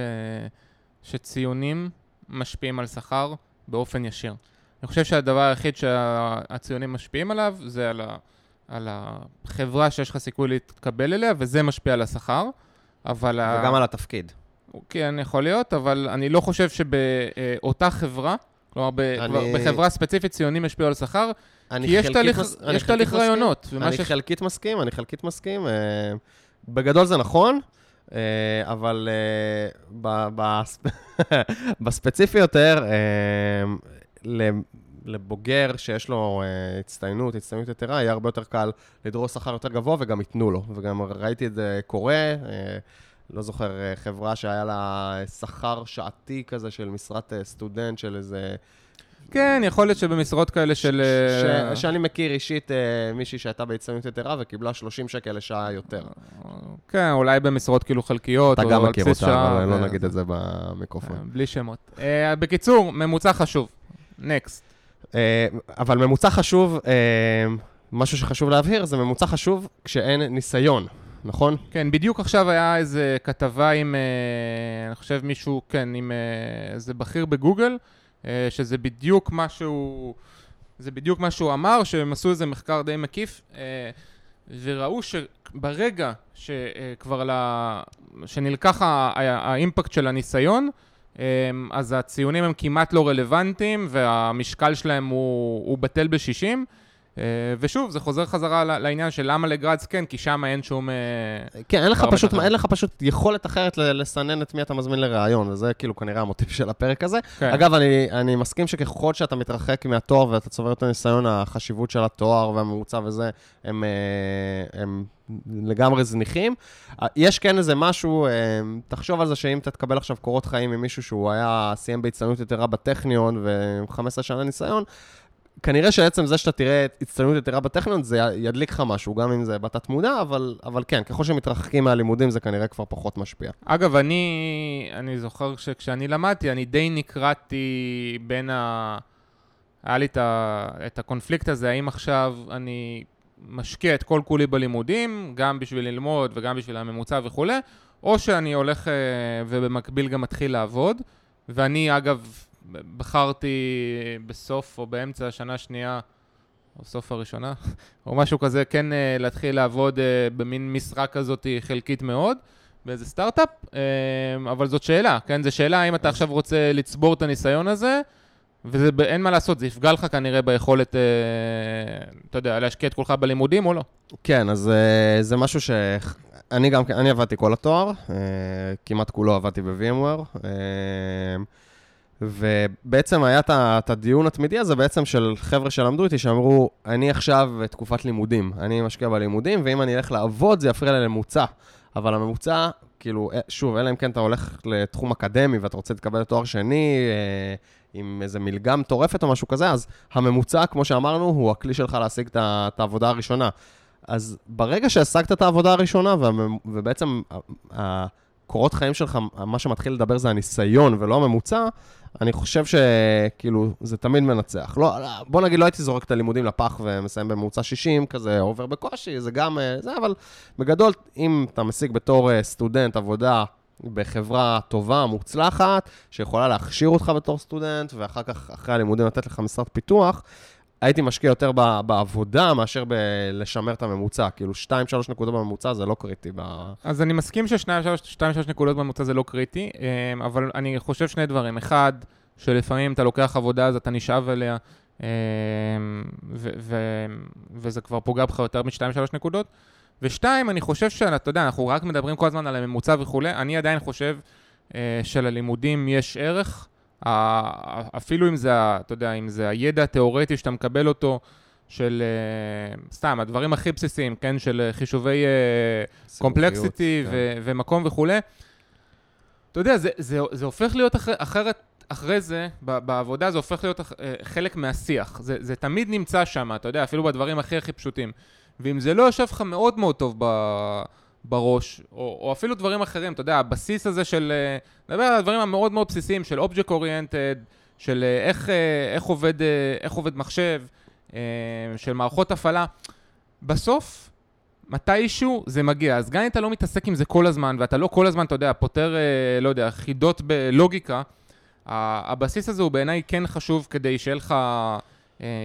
שציונים משפיעים על שכר באופן ישיר. אני חושב שהדבר היחיד שהציונים משפיעים עליו זה על, ה... על החברה שיש לך סיכוי להתקבל אליה, וזה משפיע על השכר, אבל... וגם ה... על התפקיד. כן, יכול להיות, אבל אני לא חושב שבאותה חברה, כלומר, אני... בחברה ספציפית ציונים ישפיעו על שכר, כי יש תהליך, מס... יש תהליך רעיונות. אני ש... חלקית מסכים, אני חלקית מסכים. Uh, בגדול זה נכון, uh, אבל uh, ב, ב, בספציפי יותר, uh, לבוגר שיש לו uh, הצטיינות, הצטיינות יתרה, יהיה הרבה יותר קל לדרוס שכר יותר גבוה וגם ייתנו לו. וגם ראיתי את זה קורה. Uh, לא זוכר, חברה שהיה לה שכר שעתי כזה של משרת סטודנט של איזה כן, יכול להיות שבמשרות כאלה של... ש... אה, שאני מכיר אישית אה, מישהי שהייתה בהצטיינות יתרה וקיבלה 30 שקל לשעה יותר. כן, אולי במשרות כאילו חלקיות, אתה גם מכיר אותה, אבל לא נגיד את זה במיקרופון. בלי שמות. אה, בקיצור, ממוצע חשוב. נקסט. אבל ממוצע חשוב, משהו שחשוב להבהיר, זה ממוצע חשוב כשאין ניסיון. נכון? כן, בדיוק עכשיו היה איזה כתבה עם, אני חושב מישהו, כן, עם איזה בכיר בגוגל, אה, אה, שזה בדיוק מה שהוא, זה בדיוק מה שהוא אמר, שהם עשו איזה מחקר די מקיף, אה, וראו שברגע שכבר ל... שנלקח האימפקט של הניסיון, אה, אז הציונים הם כמעט לא רלוונטיים והמשקל שלהם הוא, הוא בטל בשישים. 60 ושוב, זה חוזר חזרה לעניין של למה לגראדס כן, כי שם אין שום... אה, כן, אין לך, פשוט, אין לך פשוט יכולת אחרת לסנן את מי אתה מזמין לראיון, וזה כאילו כנראה המוטיב של הפרק הזה. כן. אגב, אני, אני מסכים שככל שאתה מתרחק מהתואר ואתה צובר את הניסיון, החשיבות של התואר והממוצע וזה, הם, אה, הם לגמרי זניחים. יש כן איזה משהו, תחשוב על זה שאם אתה תקבל עכשיו קורות חיים ממישהו שהוא היה, סיים בהצטיינות יתרה בטכניון ו-15 שנה ניסיון, כנראה שעצם זה שאתה תראה הצטיינות יתרה בטכניון, זה ידליק לך משהו, גם אם זה בתת מודע, אבל, אבל כן, ככל שמתרחקים מהלימודים זה כנראה כבר פחות משפיע. אגב, אני, אני זוכר שכשאני למדתי, אני די נקרעתי בין ה... היה לי את, ה... את הקונפליקט הזה, האם עכשיו אני משקיע את כל כולי בלימודים, גם בשביל ללמוד וגם בשביל הממוצע וכולי, או שאני הולך אה, ובמקביל גם מתחיל לעבוד. ואני, אגב, בחרתי בסוף או באמצע השנה השנייה, או סוף הראשונה, או משהו כזה, כן אה, להתחיל לעבוד אה, במין משרה כזאת חלקית מאוד. באיזה סטארט-אפ, אה, אבל זאת שאלה, כן? זו שאלה האם אתה עכשיו רוצה לצבור את הניסיון הזה, ואין מה לעשות, זה יפגע לך כנראה ביכולת, אתה יודע, להשקיע את כולך בלימודים או לא. כן, אז זה משהו ש... אני גם, אני עבדתי כל התואר, כמעט כולו עבדתי ב-VMware, ובעצם היה את הדיון התמידי הזה בעצם של חבר'ה שלמדו איתי, שאמרו, אני עכשיו בתקופת לימודים, אני משקיע בלימודים, ואם אני אלך לעבוד זה יפריע לממוצע. אבל הממוצע, כאילו, אה, שוב, אלא אם כן אתה הולך לתחום אקדמי ואתה רוצה להתקבל לתואר שני, אה, עם איזה מלגה מטורפת או משהו כזה, אז הממוצע, כמו שאמרנו, הוא הכלי שלך להשיג את העבודה הראשונה. אז ברגע שהשגת את העבודה הראשונה, ובעצם הקורות חיים שלך, מה שמתחיל לדבר זה הניסיון ולא הממוצע, אני חושב שכאילו, זה תמיד מנצח. לא, לא, בוא נגיד, לא הייתי זורק את הלימודים לפח ומסיים בממוצע 60, כזה עובר בקושי, זה גם, אה, זה, אבל בגדול, אם אתה משיג בתור אה, סטודנט עבודה בחברה טובה, מוצלחת, שיכולה להכשיר אותך בתור סטודנט, ואחר כך, אחרי הלימודים, לתת לך משרד פיתוח, הייתי משקיע יותר בעבודה מאשר בלשמר את הממוצע. כאילו, 2-3 נקודות בממוצע זה לא קריטי. ב... אז אני מסכים ששתיים-שלוש נקודות בממוצע זה לא קריטי, אמ, אבל אני חושב שני דברים. אחד, שלפעמים אתה לוקח עבודה אז אתה נשאב אליה, אמ, ו- ו- וזה כבר פוגע בך יותר משתיים-שלוש נקודות. ושתיים, אני חושב שאתה יודע, אנחנו רק מדברים כל הזמן על הממוצע וכולי, אני עדיין חושב אה, שללימודים יש ערך, אפילו אם זה, אתה יודע, אם זה הידע התיאורטי שאתה מקבל אותו, של אה, סתם, הדברים הכי בסיסיים, כן, של אה, חישובי אה, קומפלקסיטי כן. ו- ומקום וכולי. אתה יודע, זה, זה, זה הופך להיות אחרי, אחרת, אחרי זה, ב- בעבודה זה הופך להיות אה, חלק מהשיח. זה, זה תמיד נמצא שם, אתה יודע, אפילו בדברים הכי הכי פשוטים. ואם זה לא יושב לך מאוד מאוד טוב ב, בראש, או, או אפילו דברים אחרים, אתה יודע, הבסיס הזה של... אה, נדבר על הדברים המאוד מאוד בסיסיים של Object Oriented, של אה, איך, אה, איך, עובד, איך עובד מחשב, של מערכות הפעלה. בסוף, מתישהו זה מגיע. אז גם אם אתה לא מתעסק עם זה כל הזמן, ואתה לא כל הזמן, אתה יודע, פותר, לא יודע, חידות בלוגיקה, הבסיס הזה הוא בעיניי כן חשוב כדי שיהיה לך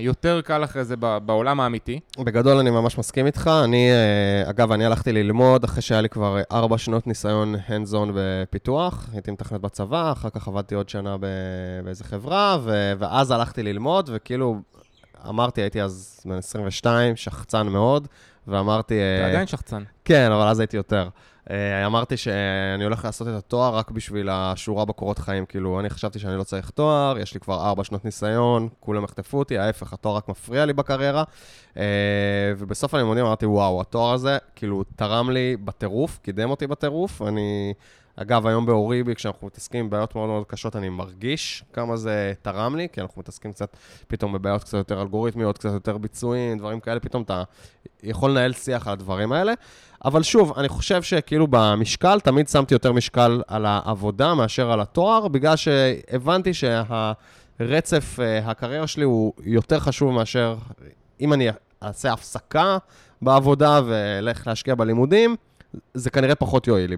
יותר קל אחרי זה בעולם האמיתי. בגדול אני ממש מסכים איתך. אני, אה, אגב, אני הלכתי ללמוד אחרי שהיה לי כבר אה, ארבע שנות ניסיון hands on בפיתוח. הייתי מתכנת בצבא, אחר כך עבדתי עוד שנה באיזה חברה, ו- ואז הלכתי ללמוד, וכאילו, אמרתי, הייתי אז בן 22, שחצן מאוד, ואמרתי... אתה אה, עדיין שחצן. כן, אבל אז הייתי יותר. אה, אמרתי שאני הולך לעשות את התואר רק בשביל השורה בקורות חיים. כאילו, אני חשבתי שאני לא צריך תואר, יש לי כבר ארבע שנות ניסיון, כולם יחטפו אותי, ההפך, התואר רק מפריע לי בקריירה. אה, ובסוף הלימודים אמרתי, וואו, התואר הזה, כאילו, תרם לי בטירוף, קידם אותי בטירוף. אני, אגב, היום באוריבי, כשאנחנו מתעסקים עם בעיות מאוד מאוד קשות, אני מרגיש כמה זה תרם לי, כי אנחנו מתעסקים קצת פתאום בבעיות קצת יותר אלגוריתמיות, קצת יותר ביצועים, דברים כאלה, פתאום אתה יכול לנהל שיח על הדברים האלה. אבל שוב, אני חושב שכאילו במשקל, תמיד שמתי יותר משקל על העבודה מאשר על התואר, בגלל שהבנתי שהרצף, אה, הקריירה שלי הוא יותר חשוב מאשר אם אני אעשה הפסקה בעבודה ואלך להשקיע בלימודים, זה כנראה פחות יועיל לי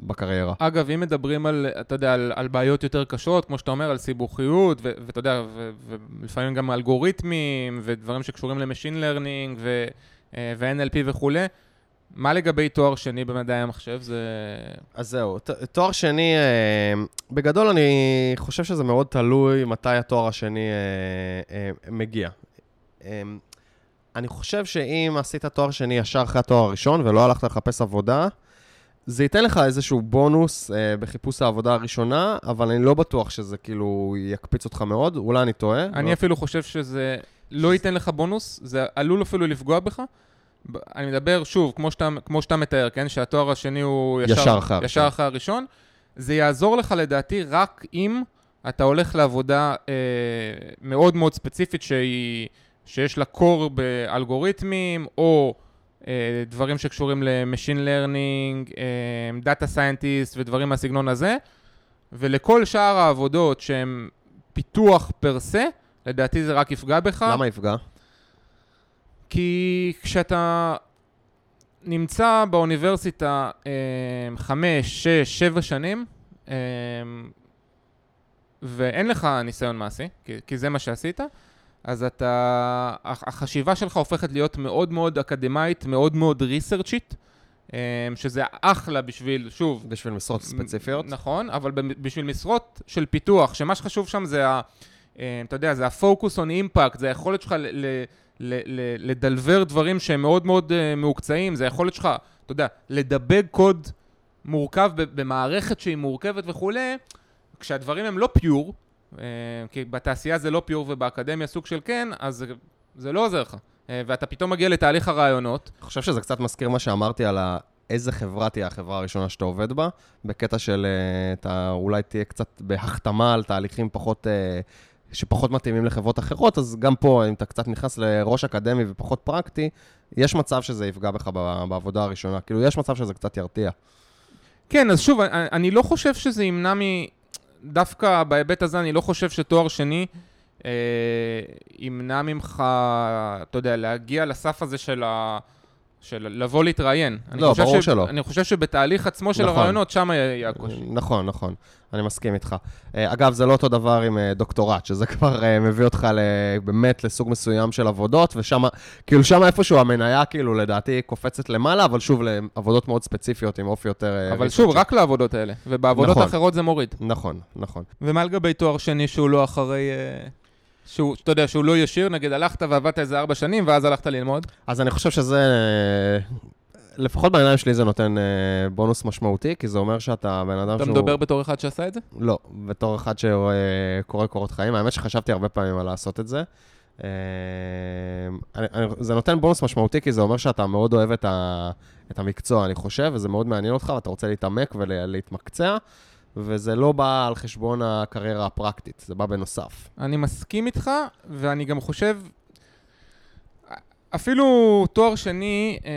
בקריירה. אגב, אם מדברים על, אתה יודע, על, על בעיות יותר קשות, כמו שאתה אומר, על סיבוכיות, ואתה יודע, ולפעמים גם אלגוריתמים, ודברים שקשורים ל machine learning, ו- ו-NLP וכולי, מה לגבי תואר שני במדעי המחשב? זה... אז זהו, ת- תואר שני, אה, בגדול אני חושב שזה מאוד תלוי מתי התואר השני אה, אה, מגיע. אה, אני חושב שאם עשית תואר שני ישר אחרי התואר הראשון ולא הלכת לחפש עבודה, זה ייתן לך איזשהו בונוס אה, בחיפוש העבודה הראשונה, אבל אני לא בטוח שזה כאילו יקפיץ אותך מאוד, אולי אני טועה. אני אפילו חושב שזה לא ייתן לך בונוס, זה עלול אפילו לפגוע בך. אני מדבר, שוב, כמו שאתה, כמו שאתה מתאר, כן? שהתואר השני הוא ישר, ישר הראשון. ישר אחרי הראשון. זה יעזור לך לדעתי רק אם אתה הולך לעבודה אה, מאוד מאוד ספציפית שהיא, שיש לה core באלגוריתמים, או אה, דברים שקשורים ל machine learning, data scientist ודברים מהסגנון הזה, ולכל שאר העבודות שהן פיתוח per se, לדעתי זה רק יפגע בך. למה יפגע? כי כשאתה נמצא באוניברסיטה אה, חמש, שש, שבע שנים, אה, ואין לך ניסיון מעשי, כי, כי זה מה שעשית, אז אתה, החשיבה שלך הופכת להיות מאוד מאוד אקדמאית, מאוד מאוד ריסרצ'ית, אה, שזה אחלה בשביל, שוב... בשביל משרות ספציפיות. נכון, אבל בשביל משרות של פיתוח, שמה שחשוב שם זה, ה, אתה יודע, זה ה-focus on impact, זה היכולת שלך ל... לדלבר דברים שהם מאוד מאוד uh, מעוקצעים, זה היכולת שלך, אתה יודע, לדבג קוד מורכב במערכת שהיא מורכבת וכולי, כשהדברים הם לא פיור, uh, כי בתעשייה זה לא פיור ובאקדמיה סוג של כן, אז זה, לא עוזר לך. Uh, ואתה פתאום מגיע לתהליך הרעיונות. אני חושב שזה קצת מזכיר מה שאמרתי על ה... איזה חברה תהיה החברה הראשונה שאתה עובד בה, בקטע של אתה אולי תהיה קצת בהחתמה על תהליכים פחות שפחות מתאימים לחברות אחרות, אז גם פה, אם אתה קצת נכנס לראש אקדמי ופחות פרקטי, יש מצב שזה יפגע בך בעבודה הראשונה. כאילו, יש מצב שזה קצת ירתיע. כן, אז שוב, אני, לא חושב שזה ימנע מ... דווקא בהיבט הזה, אני לא חושב שתואר שני אה, ימנע ממך, אתה יודע, להגיע לסף הזה של ה... של לבוא להתראיין. לא, ברור ש... שלא. אני חושב שבתהליך עצמו של נכון. הרעיונות, שם יהיה הקושי. נכון, נכון. אני מסכים איתך. אה, אגב, זה לא אותו דבר עם אה, דוקטורט, שזה כבר אה, מביא אותך באמת לסוג מסוים של עבודות, ושם, כאילו שם איפשהו המניה, כאילו, לדעתי קופצת למעלה, אבל שוב, לעבודות מאוד ספציפיות עם אופי יותר... אבל שוב, רק לעבודות האלה, ובעבודות נכון. האחרות זה מוריד. נכון, נכון. ומה לגבי תואר שני שהוא לא אחרי... שהוא, אתה יודע, שהוא לא ישיר, נגיד הלכת ועבדת איזה ארבע שנים, ואז הלכת ללמוד? אז אני חושב שזה, לפחות בעיניים שלי זה נותן אה, בונוס משמעותי, כי זה אומר שאתה בן אדם אתה שהוא... אתה מדבר בתור אחד שעשה את זה? לא, בתור אחד שקורא קורות חיים. האמת שחשבתי הרבה פעמים על לעשות את זה. אה, אני, אני, זה נותן בונוס משמעותי, כי זה אומר שאתה מאוד אוהב את, ה, את המקצוע, אני חושב, וזה מאוד מעניין אותך, ואתה רוצה להתעמק ולהתמקצע. וזה לא בא על חשבון הקריירה הפרקטית, זה בא בנוסף. אני מסכים איתך, ואני גם חושב, אפילו תואר שני, אה,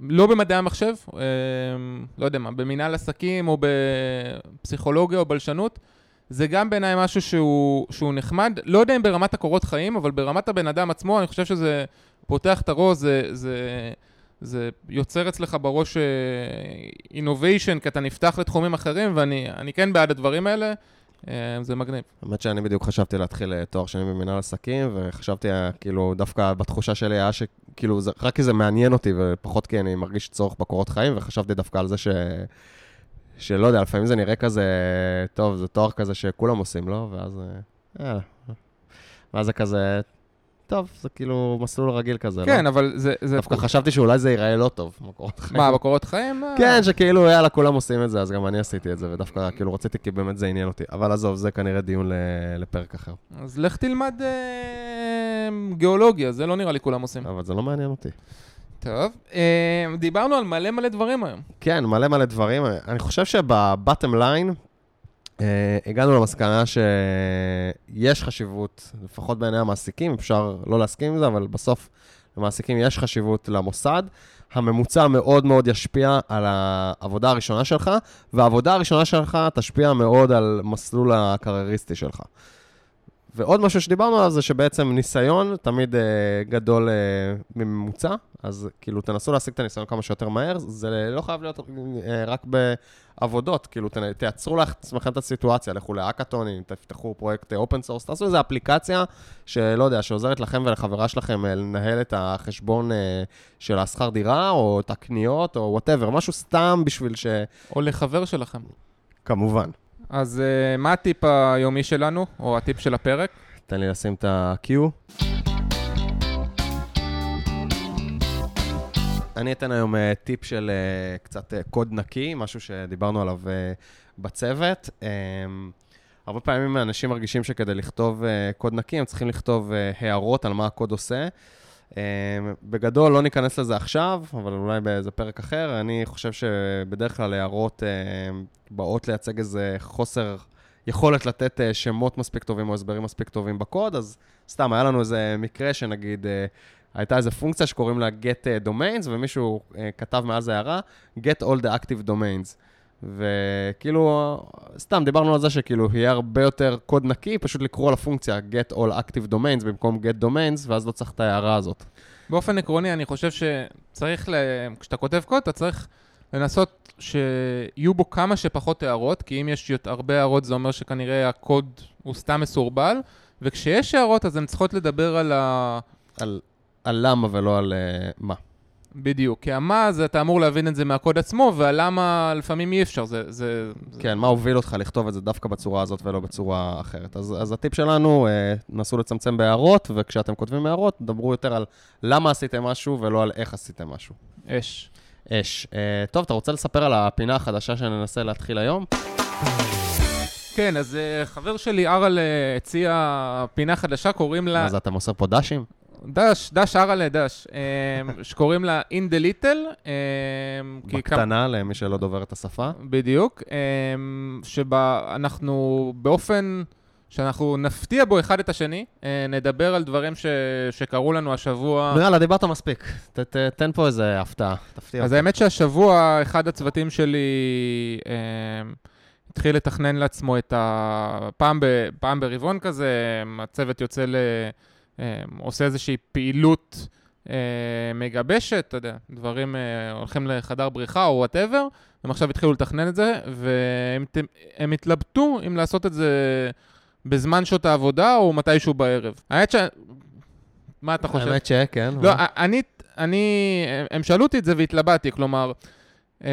לא במדעי המחשב, אה, לא יודע מה, במנהל עסקים או בפסיכולוגיה או בלשנות, זה גם בעיניי משהו שהוא, שהוא נחמד, לא יודע אם ברמת הקורות חיים, אבל ברמת הבן אדם עצמו, אני חושב שזה פותח את הראש, זה... זה זה יוצר אצלך בראש אינוביישן, אה, כי אתה נפתח לתחומים אחרים, ואני כן בעד הדברים האלה, uh, זה מגניב. האמת שאני בדיוק חשבתי להתחיל אה, תואר שני במנהל עסקים, וחשבתי, כאילו, דווקא בתחושה שלי היה שכאילו, זה, רק כי זה מעניין אותי, ופחות כי אני מרגיש צורך בקורות חיים, וחשבתי דווקא על זה ש... שלא יודע, לפעמים זה נראה כזה, טוב, זה תואר כזה שכולם עושים, לא? ואז... יאללה. ואז זה כזה, טוב, זה כאילו מסלול רגיל כזה, כן, לא? כן, אבל זה... זה... דווקא חשבתי שאולי זה ייראה לא טוב, בקורות חיים. מה, בקורות חיים? כן, שכאילו, יאללה, כולם עושים את זה, אז גם אני עשיתי את זה, ודווקא כאילו רציתי, כי באמת זה עניין אותי. אבל עזוב, זה כנראה דיון לפרק אחר. אז לך תלמד אה, גיאולוגיה, זה לא נראה לי כולם עושים. אבל זה לא מעניין אותי. טוב, אה, דיברנו על מלא מלא דברים היום. כן, מלא מלא דברים. אני חושב שבבטם ליין, Uh, הגענו למסקנה שיש חשיבות, לפחות בעיני המעסיקים, אפשר לא להסכים עם זה, אבל בסוף למעסיקים יש חשיבות למוסד. הממוצע מאוד מאוד ישפיע על העבודה הראשונה שלך, והעבודה הראשונה שלך תשפיע מאוד על מסלול הקרייריסטי שלך. ועוד משהו שדיברנו עליו זה שבעצם ניסיון תמיד uh, גדול uh, מממוצע, אז כאילו תנסו להשיג את הניסיון כמה שיותר מהר, זה לא חייב להיות uh, רק בעבודות, כאילו ת, תייצרו לעצמכם את הסיטואציה, לכו להאקתונים, תפתחו פרויקט open source, תעשו איזו אפליקציה שלא יודע, שעוזרת לכם ולחברה שלכם uh, לנהל את החשבון uh, של השכר דירה, או את הקניות, או whatever, משהו סתם בשביל ש... או לחבר שלכם. כמובן. אז uh, מה הטיפ היומי שלנו, או הטיפ של הפרק? תן לי לשים את ה-Q. אני אתן היום uh, טיפ של uh, קצת uh, קוד נקי, משהו שדיברנו עליו uh, בצוות. Um, הרבה פעמים אנשים מרגישים שכדי לכתוב uh, קוד נקי, הם צריכים לכתוב uh, הערות על מה הקוד עושה. Um, בגדול, לא ניכנס לזה עכשיו, אבל אולי באיזה פרק אחר. אני חושב שבדרך כלל הערות uh, באות לייצג איזה חוסר יכולת לתת אה, שמות מספיק טובים או הסברים מספיק טובים בקוד, אז סתם, היה לנו איזה מקרה שנגיד, אה, הייתה איזה פונקציה שקוראים לה get אה, domains, ומישהו כתב מאז הערה, get all the active domains. וכאילו, סתם דיברנו על זה שכאילו יהיה הרבה יותר קוד נקי, פשוט לקרוא לפונקציה get all active domains במקום get domains, ואז לא צריך את ההערה הזאת. באופן עקרוני, אני חושב שצריך, ל... כשאתה כותב קוד, אתה צריך לנסות שיהיו בו כמה שפחות הערות, כי אם יש הרבה הערות זה אומר שכנראה הקוד הוא סתם מסורבל, וכשיש הערות אז הן צריכות לדבר על ה... על, על למה ולא על uh, מה. בדיוק, כי המה זה אתה אמור להבין את זה מהקוד עצמו, והלמה לפעמים אי אפשר, זה... זה כן, זה... מה הוביל אותך לכתוב את זה דווקא בצורה הזאת ולא בצורה אחרת. אז, אז הטיפ שלנו, אה, נסו לצמצם בהערות, וכשאתם כותבים הערות, דברו יותר על למה עשיתם משהו ולא על איך עשיתם משהו. אש. אש. אה, טוב, אתה רוצה לספר על הפינה החדשה שננסה להתחיל היום? כן, אז uh, חבר שלי, ארל, uh, הציע פינה חדשה, קוראים לה... מה זה, אתה מוסר פה דשים? דש, דש ארלה דש, אמ, שקוראים לה In the Little. אמ, בקטנה, למי שלא דובר את השפה. בדיוק, אמ, שבה אנחנו באופן שאנחנו נפתיע בו אחד את השני, אה, נדבר על דברים ש... שקרו לנו השבוע. יאללה, דיברת מספיק. ת, ת, תן פה איזה הפתעה, תפתיע. אז האמת שהשבוע אחד הצוותים שלי התחיל לתכנן לעצמו את ה... פעם, ב... פעם ברבעון כזה, הצוות יוצא ל... אמ, עושה איזושהי פעילות אה, מגבשת, אתה יודע, דברים אה, הולכים לחדר בריחה או וואטאבר, הם עכשיו התחילו לתכנן את זה, והם התלבטו אם לעשות את זה בזמן שעות העבודה או מתישהו בערב. האמת ש... מה אתה חושב? האמת שכן. לא, אני, אני, הם שאלו אותי את זה והתלבטתי, כלומר, אמ,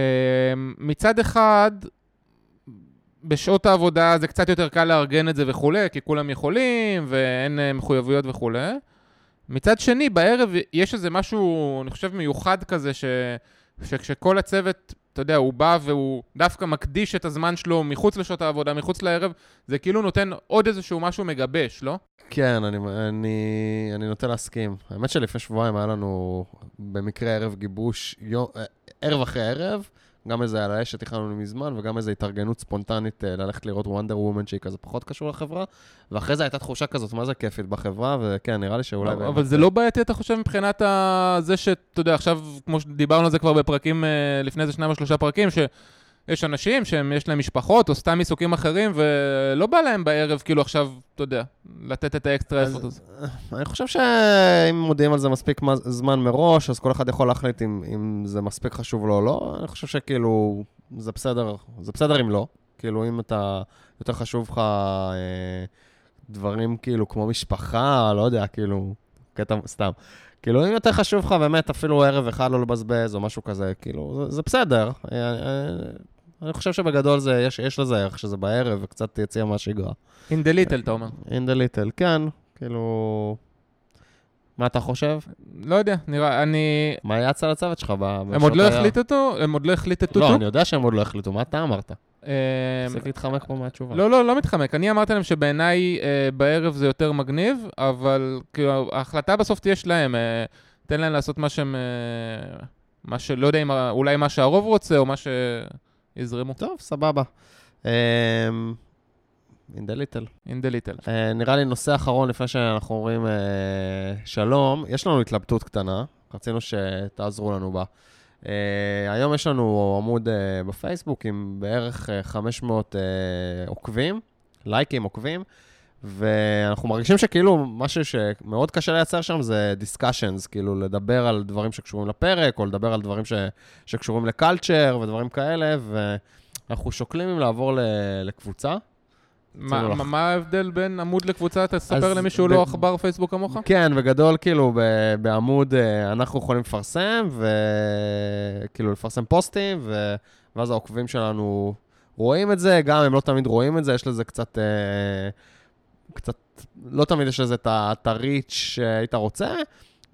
מצד אחד, בשעות העבודה זה קצת יותר קל לארגן את זה וכולי, כי כולם יכולים ואין אה, מחויבויות וכולי. מצד שני, בערב יש איזה משהו, אני חושב, מיוחד כזה, ש... שכשכל הצוות, אתה יודע, הוא בא והוא דווקא מקדיש את הזמן שלו מחוץ לשעות העבודה, מחוץ לערב, זה כאילו נותן עוד איזשהו משהו מגבש, לא? כן, אני, אני, אני נוטה להסכים. האמת שלפני שבועיים היה לנו במקרה ערב גיבוש, יום, אה, ערב אחרי ערב, גם איזה על האש שתכננו מזמן, וגם איזו התארגנות ספונטנית אה, ללכת לראות וונדר וומן שהיא כזה פחות קשור לחברה, ואחרי זה הייתה תחושה כזאת, מה זה כיפית בחברה, וכן, נראה לי שאולי... אבל, אבל זה לא בעייתי, אתה חושב, מבחינת זה שאתה יודע, עכשיו, כמו שדיברנו על זה כבר בפרקים, אה, לפני איזה שניים או שלושה פרקים, ש... יש אנשים שיש להם משפחות או סתם עיסוקים אחרים, ולא בא להם בערב, כאילו עכשיו, אתה יודע, לתת את האקסטרה אפורט הזה. אני חושב שאם מודיעים על זה מספיק זמן מראש, אז כל אחד יכול להחליט אם, אם זה מספיק חשוב לו או לא. אני חושב שכאילו, זה בסדר, זה בסדר אם לא. כאילו, אם אתה, יותר חשוב לך אה, דברים כאילו כמו משפחה, לא יודע, כאילו, קטע סתם. כאילו, אם יותר חשוב לך באמת אפילו ערב אחד לא לבזבז או משהו כזה, כאילו, זה, זה בסדר. אה, אה, אני חושב שבגדול זה, יש, יש לזה ערך שזה בערב וקצת יציע מהשגרה. In the little, אתה אומר. In the little, כן. כאילו... מה אתה חושב? לא יודע, נראה, אני... מה יצא לצוות שלך בשעות הם עוד לא החליטו? הם עוד לא החליטו? לא, אני יודע שהם עוד לא החליטו, מה אתה אמרת? אמ, תפסיק להתחמק פה מהתשובה. לא, לא, לא מתחמק. אני אמרתי להם שבעיניי אה, בערב זה יותר מגניב, אבל כאילו, ההחלטה בסוף תהיה שלהם. אה, תן להם לעשות מה שהם... אה, מה שלא יודע אם... אולי מה שהרוב רוצה, או מה שיזרמו. טוב, סבבה. אמ, in the little. in the little. Uh, נראה לי נושא אחרון לפני שאנחנו אומרים uh, שלום. יש לנו התלבטות קטנה, רצינו שתעזרו לנו בה. Uh, היום יש לנו עמוד uh, בפייסבוק עם בערך uh, 500 uh, עוקבים, לייקים, עוקבים, ואנחנו מרגישים שכאילו משהו שמאוד קשה לייצר שם זה דיסקשנס, כאילו לדבר על דברים שקשורים לפרק, או לדבר על דברים ש, שקשורים לקלצ'ר ודברים כאלה, ואנחנו שוקלים אם לעבור ל, לקבוצה. מה, מה ההבדל בין עמוד לקבוצה? תספר למי שהוא ב... לא עכבר פייסבוק כמוך? כן, בגדול, כאילו, ב... בעמוד אה, אנחנו יכולים לפרסם, וכאילו לפרסם פוסטים, ו... ואז העוקבים שלנו רואים את זה, גם הם לא תמיד רואים את זה, יש לזה קצת... אה, קצת... לא תמיד יש לזה את הריץ' שהיית רוצה.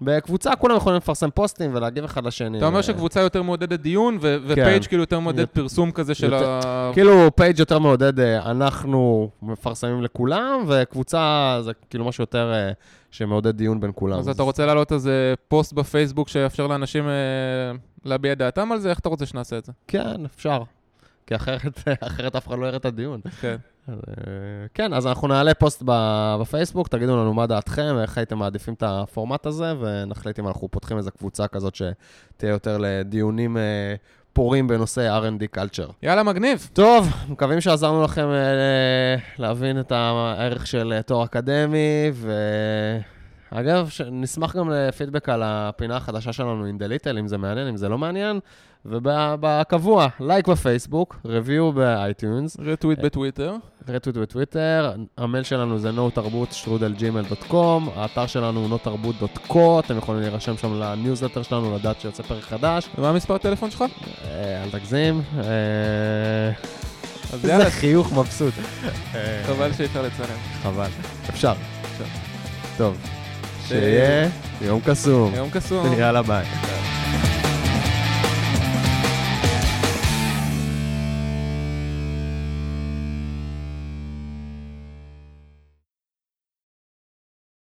בקבוצה כולם יכולים לפרסם פוסטים ולהגיב אחד לשני. אתה אומר שקבוצה יותר מעודדת דיון, ו page כן. כאילו יותר מעודד פרסום כזה של ה... כאילו page יותר מעודד, אה, אנחנו מפרסמים לכולם, וקבוצה זה כאילו משהו יותר אה, שמעודד דיון בין כולם. אז אתה רוצה להעלות איזה פוסט בפייסבוק שיאפשר לאנשים אה, להביע דעתם על זה? איך אתה רוצה שנעשה את זה? כן, אפשר. כי אחרת, אחרת אף אחד לא יראה את הדיון. כן. אה, כן, אז אנחנו נעלה פוסט בפייסבוק, תגידו לנו מה דעתכם, איך הייתם מעדיפים את הפורמט הזה, ונחליט אם אנחנו פותחים איזו קבוצה כזאת שתהיה יותר לדיונים אה, פורים בנושא R&D culture. יאללה, מגניב. טוב, מקווים שעזרנו לכם אה, להבין את הערך של תואר אקדמי, ואגב, ש- נשמח גם לפידבק על הפינה החדשה שלנו, עם דליטל, אם זה מעניין, אם זה לא מעניין, ובקבוע, לייק בפייסבוק, review ב iTunes, retweet בטוויטר. retweet בטוויטר, המייל שלנו זה notarbut.gmail.com, האתר שלנו הוא notarbut.co, אתם יכולים להירשם שם לניוזלטר שלנו, לדעת שיוצא פרק חדש. ומה המספר הטלפון שלך? אה, אל תגזים. אה, איזה חיוך מבסוט. אה, חבל שאי אפשר לצלם. חבל. אפשר. טוב. שיהיה יום קסום. יום קסום. יאללה ביי.